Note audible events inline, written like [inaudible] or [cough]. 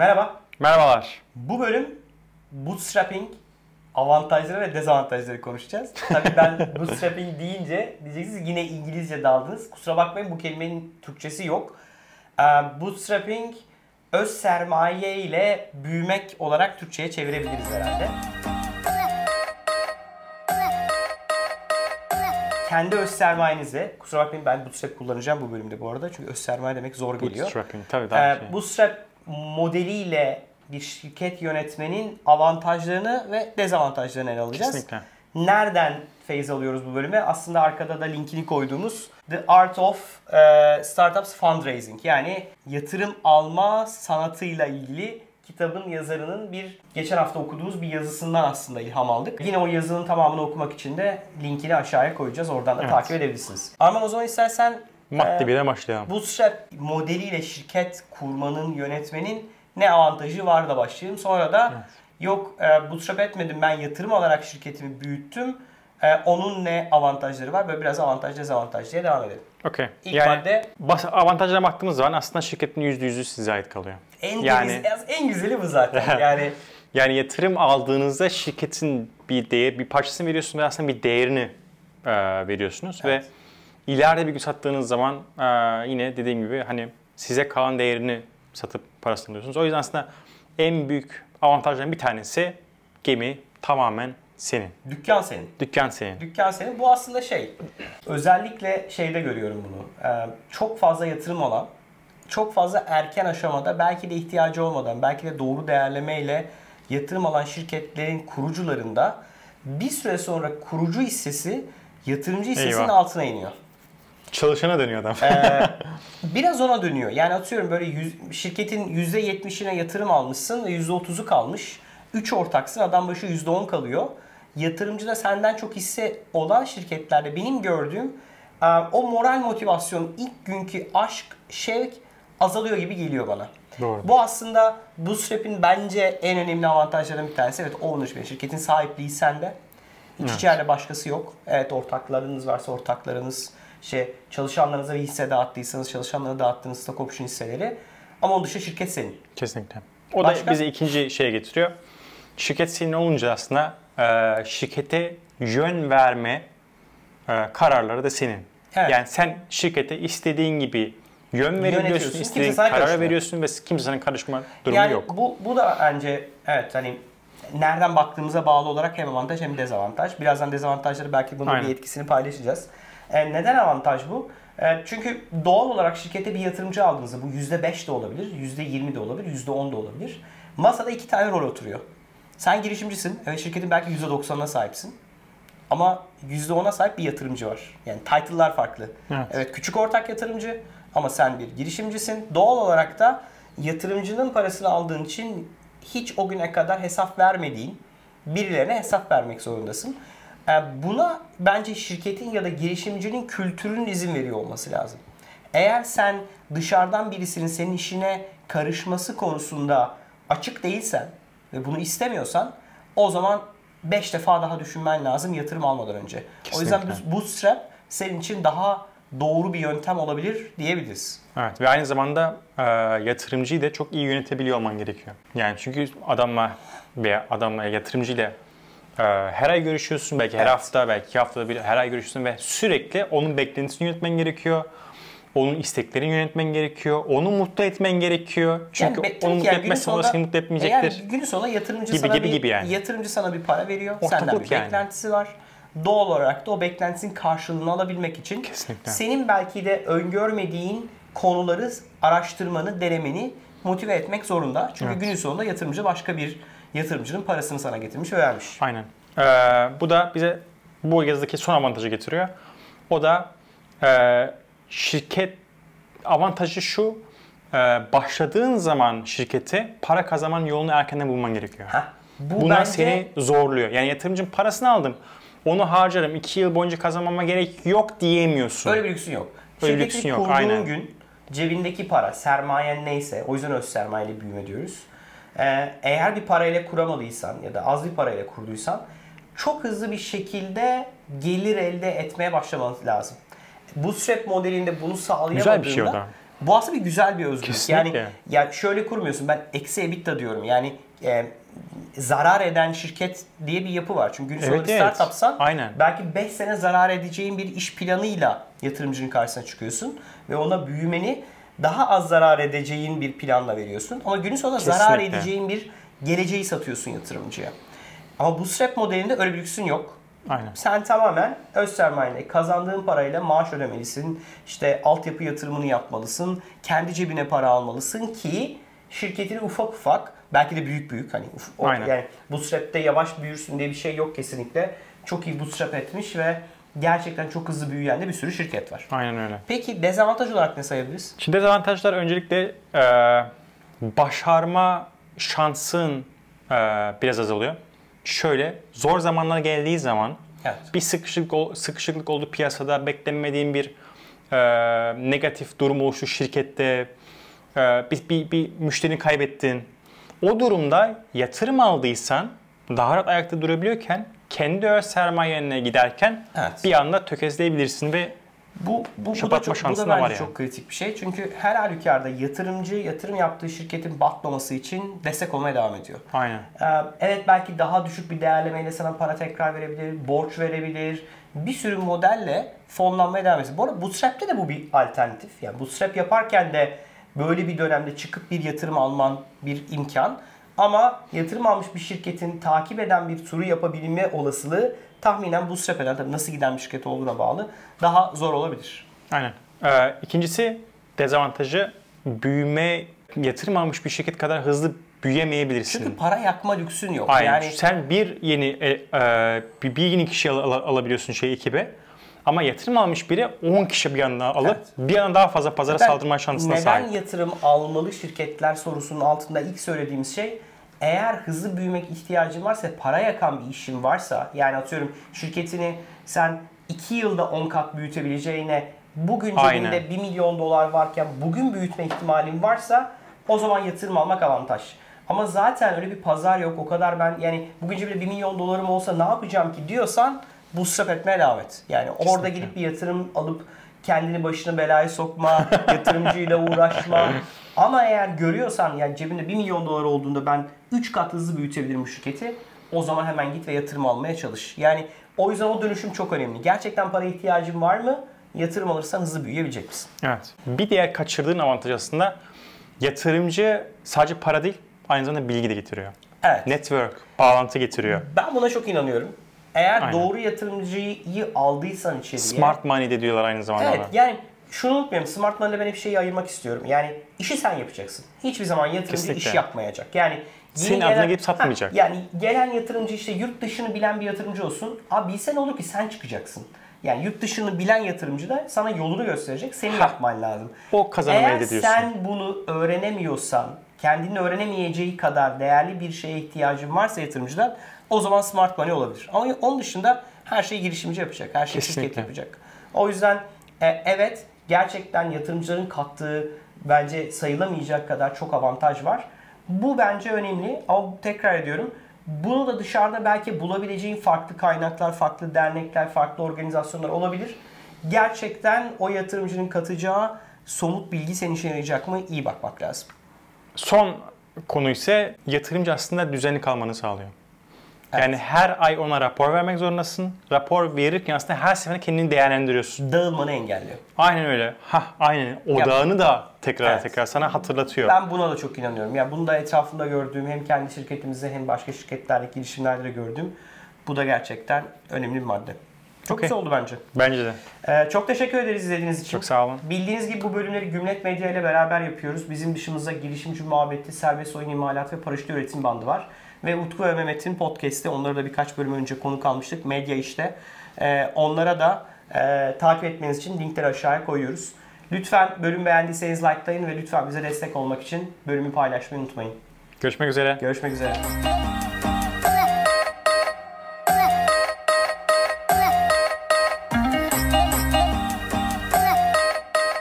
Merhaba. Merhabalar. Bu bölüm bootstrapping avantajları ve dezavantajları konuşacağız. Tabii ben [laughs] bootstrapping deyince diyeceksiniz yine İngilizce daldınız. Kusura bakmayın bu kelimenin Türkçesi yok. Ee, bootstrapping öz sermaye ile büyümek olarak Türkçe'ye çevirebiliriz herhalde. Kendi öz sermayenize, kusura bakmayın ben bootstrap kullanacağım bu bölümde bu arada çünkü öz sermaye demek zor geliyor. Bootstrapping tabii daha Ee, şey. Bootstrap modeliyle bir şirket yönetmenin avantajlarını ve dezavantajlarını ele alacağız. Kesinlikle. Nereden feyiz alıyoruz bu bölüme? Aslında arkada da linkini koyduğumuz The Art of e, Startups Fundraising yani yatırım alma sanatıyla ilgili kitabın yazarının bir geçen hafta okuduğumuz bir yazısından aslında ilham aldık. Yine o yazının tamamını okumak için de linkini aşağıya koyacağız. Oradan da Evet. takip edebilirsiniz. Arman o zaman istersen Madde e, bile başlayalım. Bootstrap modeliyle şirket kurmanın, yönetmenin ne avantajı var da başlayalım. Sonra da yok e, bootstrap etmedim ben yatırım alarak şirketimi büyüttüm. E, onun ne avantajları var? Böyle biraz avantaj dezavantaj diye devam edelim. Okey. İlk Yani madde bas- avantajlara baktığımız zaman aslında şirketin %100'ü size ait kalıyor. en, Yani- güzeli, en güzeli bu zaten. Yani Yani yatırım aldığınızda şirketin bir değer, bir parçasını veriyorsunuz ve aslında bir değerini e, veriyorsunuz Evet. ve ileride bir gün sattığınız zaman yine dediğim gibi hani size kalan değerini satıp parasını alıyorsunuz. O yüzden aslında en büyük avantajların bir tanesi gemi tamamen senin. dükkan senin. Dükkan senin. Dükkan senin. Bu aslında şey, özellikle şeyde görüyorum bunu. Çok fazla yatırım olan, çok fazla erken aşamada belki de ihtiyacı olmadan, belki de doğru değerlemeyle yatırım alan şirketlerin kurucularında bir süre sonra kurucu hissesi yatırımcı hissesinin Eyvah. altına iniyor. Çalışana dönüyor adam. Ee, [laughs] biraz ona dönüyor. Yani atıyorum böyle yüz, şirketin %70'ine yatırım almışsın ve %30'u kalmış. 3 ortaksın adam başı %10 kalıyor. Yatırımcıda senden çok hisse olan şirketlerde benim gördüğüm e, o moral motivasyon, ilk günkü aşk, şevk azalıyor gibi geliyor bana. Doğru. Bu aslında Bootstrap'in bence en önemli avantajlarından bir tanesi. Evet ownership, şirketin sahipliği sende. Hiç içeride başkası yok. Evet ortaklarınız varsa ortaklarınız, şey çalışanlarınıza bir hisse dağıttıysanız çalışanlara dağıttığınız stock option hisseleri. Ama onun dışında şirket senin. Kesinlikle. O Başka? da bizi ikinci şeye getiriyor. Şirket senin olunca aslında e, şirkete yön verme e, kararları da senin. Evet. Yani sen şirkete istediğin gibi yön kimse istediğin karışmıyor. veriyorsun ve kimse sana karışma durumu yani yok. bu bu da bence evet hani nereden baktığımıza bağlı olarak hem avantaj hem dezavantaj. Birazdan dezavantajları belki bunun Aynen. bir etkisini paylaşacağız. E, neden avantaj bu? E, çünkü doğal olarak şirkete bir yatırımcı aldığınızda bu %5 de olabilir, %20 de olabilir, %10 da olabilir. Masada iki tane rol oturuyor. Sen girişimcisin. Evet şirketin belki %90'ına sahipsin. Ama %10'a sahip bir yatırımcı var. Yani title'lar farklı. Evet. evet küçük ortak yatırımcı ama sen bir girişimcisin. Doğal olarak da yatırımcının parasını aldığın için hiç o güne kadar hesap vermediğin birilerine hesap vermek zorundasın. Ee, Buna bence şirketin ya da girişimcinin kültürünün izin veriyor olması lazım. Eğer sen dışarıdan birisinin senin işine karışması konusunda açık değilsen ve bunu istemiyorsan o zaman 5 defa daha düşünmen lazım yatırım almadan önce. O yüzden Kesinlikle. bu- bootstrap senin için daha doğru bir yöntem olabilir diyebiliriz. Evet ve aynı zamanda e, yatırımcıyı da çok iyi yönetebiliyor olman gerekiyor. Yani çünkü adamla veya adamla yatırımcıyla e, her ay görüşüyorsun, belki her Evet. hafta, belki iki haftada bir her ay görüşüyorsun ve sürekli onun beklentisini yönetmen gerekiyor. Onun isteklerini yönetmen gerekiyor. Onu mutlu etmen gerekiyor. Çünkü tabii onu mutlu yani etmezsen o seni mutlu etmeyecektir. Eğer günün sonunda yatırımcı Gibi, sana gibi, bir gibi yani. yatırımcı sana bir para veriyor. Ortaklık senden bir yani. beklentisi var. Doğal olarak da o beklentisinin karşılığını alabilmek için Kesinlikle. senin belki de öngörmediğin konuları araştırmanı, denemeni motive etmek zorunda. Çünkü Evet. günün sonunda yatırımcı başka bir yatırımcının parasını sana getirmiş ve vermiş. Aynen. Ee, bu da bize bu yazıdaki son avantajı getiriyor. O da e, şirket avantajı şu. e, başladığın zaman şirkete para kazanman yolunu erkenden bulman gerekiyor. Heh, bu Bunlar bence seni zorluyor. Yani yatırımcının parasını aldım. Onu harcarım. iki yıl boyunca kazanmama gerek yok diyemiyorsun. Öyle bir lüksün yok. Öyle bir Şirketi lüksün yok, aynen. gün cebindeki para, sermayen neyse, o yüzden öz sermayeyle büyüme diyoruz. Ee, eğer bir parayla kuramadıysan ya da az bir parayla kurduysan çok hızlı bir şekilde gelir elde etmeye başlamanız lazım. Bootstrap modelinde bunu sağlayamadığında Güzel bir şey o da. Bu aslında bir güzel bir özgürlük. Kesinlikle. Yani ya şöyle kurmuyorsun. Ben eksi EBITDA diyorum. Yani e, zarar eden şirket diye bir yapı var. Çünkü gün sonunda Evet, bir evet. startupsan Aynen. belki 5 sene zarar edeceğin bir iş planıyla yatırımcının karşısına çıkıyorsun ve ona büyümeni daha az zarar edeceğin bir planla veriyorsun. Ama günün sonunda zarar Kesinlikle. edeceğin bir geleceği satıyorsun yatırımcıya. Ama Bootstrap modelinde öyle bir lüksün yok. Aynen. Sen tamamen öz sermayenle kazandığın parayla maaş ödemelisin. İşte altyapı yatırımını yapmalısın. Kendi cebine para almalısın ki şirketini ufak ufak belki de büyük büyük hani uf- Aynen. yani bootstrap'te yavaş büyürsün diye bir şey yok kesinlikle. Çok iyi bootstrap etmiş ve gerçekten çok hızlı büyüyen de bir sürü şirket var. Aynen öyle. Peki dezavantaj olarak ne sayabiliriz? Şimdi dezavantajlar öncelikle e, başarma şansın e, biraz azalıyor. Şöyle zor zamanlar geldiği zaman Evet. bir sıkışıklık, sıkışıklık oldu piyasada beklenmediğin bir e, negatif durum oluştu şirkette e, bir, bir, bir müşterini kaybettin. O durumda yatırım aldıysan daha rahat ayakta durabiliyorken kendi öz sermayenine giderken Evet. bir anda tökezleyebilirsin ve Bu, bu, bu da, çok, bu da da bence var yani. çok kritik bir şey. Çünkü her halükarda yatırımcı yatırım yaptığı şirketin batmaması için destek olmaya devam ediyor. aynen. Ee, Evet belki daha düşük bir değerlemeyle sana para tekrar verebilir, borç verebilir. Bir sürü modelle fonlanmaya devam ediyor. Bu arada Bootstrap'te de bu bir alternatif. Yani Bootstrap yaparken de böyle bir dönemde çıkıp bir yatırım alman bir imkan. Ama yatırım almış bir şirketin takip eden bir turu yapabilme olasılığı tahminen Bootstrap eden tabii nasıl giden bir şirket olduğuna bağlı daha zor olabilir. Aynen. Ee, ikincisi dezavantajı büyüme yatırım almış bir şirket kadar hızlı büyüyemeyebilirsin. Çünkü para yakma lüksün yok. Aynen. Yani Sen bir yeni e, e, bir, yeni kişi al- al- alabiliyorsun şey ekibe. Ama yatırım almış biri 10 kişi bir anda alıp Evet. bir anda daha fazla pazara Neden- saldırma şansına neden sahip. yatırım almalı şirketler sorusunun altında ilk söylediğimiz şey eğer hızlı büyümek ihtiyacın varsa para yakan bir işin varsa yani atıyorum şirketini sen 2 yılda 10 kat büyütebileceğine bugün cebinde Aynen. 1 milyon dolar varken bugün büyütme ihtimalin varsa o zaman yatırım almak avantaj. Ama zaten öyle bir pazar yok. O kadar ben yani bugün cebimde 1 milyon dolarım olsa ne yapacağım ki diyorsan bootstrap etmeye devam et. Yani orada Kesinlikle. gidip bir yatırım alıp kendini başına belaya sokma, [laughs] yatırımcıyla uğraşma. Ama eğer görüyorsan yani cebinde 1 milyon dolar olduğunda ben 3 kat hızlı büyütebilirim bu şirketi. O zaman hemen git ve yatırım almaya çalış. Yani o yüzden o dönüşüm çok önemli. Gerçekten para ihtiyacın var mı? Yatırım alırsan hızlı büyüyebilecek misin? Evet. Bir diğer kaçırdığın avantaj aslında yatırımcı sadece para değil aynı zamanda bilgi de getiriyor. Evet. Network, bağlantı getiriyor. Ben buna çok inanıyorum. Eğer Aynen. doğru yatırımcıyı aldıysan içeriye. Smart money de diyorlar aynı zamanda. Evet ona. yani şunu unutmayalım. Smart Money'de ben hep şeyi ayırmak istiyorum. Yani işi sen yapacaksın. Hiçbir zaman yatırımcı Kesinlikle. iş yapmayacak. Yani Senin adına gelip satmayacak. Ha, yani gelen yatırımcı işte yurt dışını bilen bir yatırımcı olsun. Abi bilsen olur ki sen çıkacaksın. Yani yurt dışını bilen yatırımcı da sana yolunu gösterecek. Senin yapman lazım. O kazanımı Eğer elde ediyorsun. sen bunu öğrenemiyorsan, kendini öğrenemeyeceği kadar değerli bir şeye ihtiyacın varsa yatırımcıdan o zaman smart money olabilir. Ama onun dışında her şeyi girişimci yapacak. Her şeyi şirket Kesinlikle. yapacak. O yüzden e, evet gerçekten yatırımcıların kattığı bence sayılamayacak kadar çok avantaj var. Bu bence önemli ama tekrar ediyorum bunu da dışarıda belki bulabileceğin farklı kaynaklar, farklı dernekler, farklı organizasyonlar olabilir. Gerçekten o yatırımcının katacağı somut bilgi senin işe yarayacak mı? İyi bakmak lazım. Son konu ise yatırımcı aslında düzenli kalmanı sağlıyor. Yani her ay ona rapor vermek zorundasın. Rapor verirken aslında her seferinde kendini değerlendiriyorsun. Dağılmanı engelliyor. Aynen öyle. Ha, aynen. Odağını da tekrar Evet. tekrar sana hatırlatıyor. Ben buna da çok inanıyorum. Yani bunu da etrafımda gördüğüm hem kendi şirketimizde hem başka şirketlerdeki girişimlerde de gördüğüm bu da gerçekten önemli bir madde. Çok Okey. güzel oldu bence. Bence de. Ee, çok teşekkür ederiz izlediğiniz için. Çok sağ olun. Bildiğiniz gibi bu bölümleri Gümlet Medya ile beraber yapıyoruz. Bizim dışımızda girişimci muhabbeti, serbest oyun imalat ve paraşüt üretim bandı var. Ve Utku ve Mehmet'in podcast'i, onları da birkaç bölüm önce konuk almıştık. Medya işte. Ee, onlara da e, takip etmeniz için linkleri aşağıya koyuyoruz. Lütfen bölüm beğendiyseniz likelayın ve lütfen bize destek olmak için bölümü paylaşmayı unutmayın. Görüşmek üzere. Görüşmek üzere.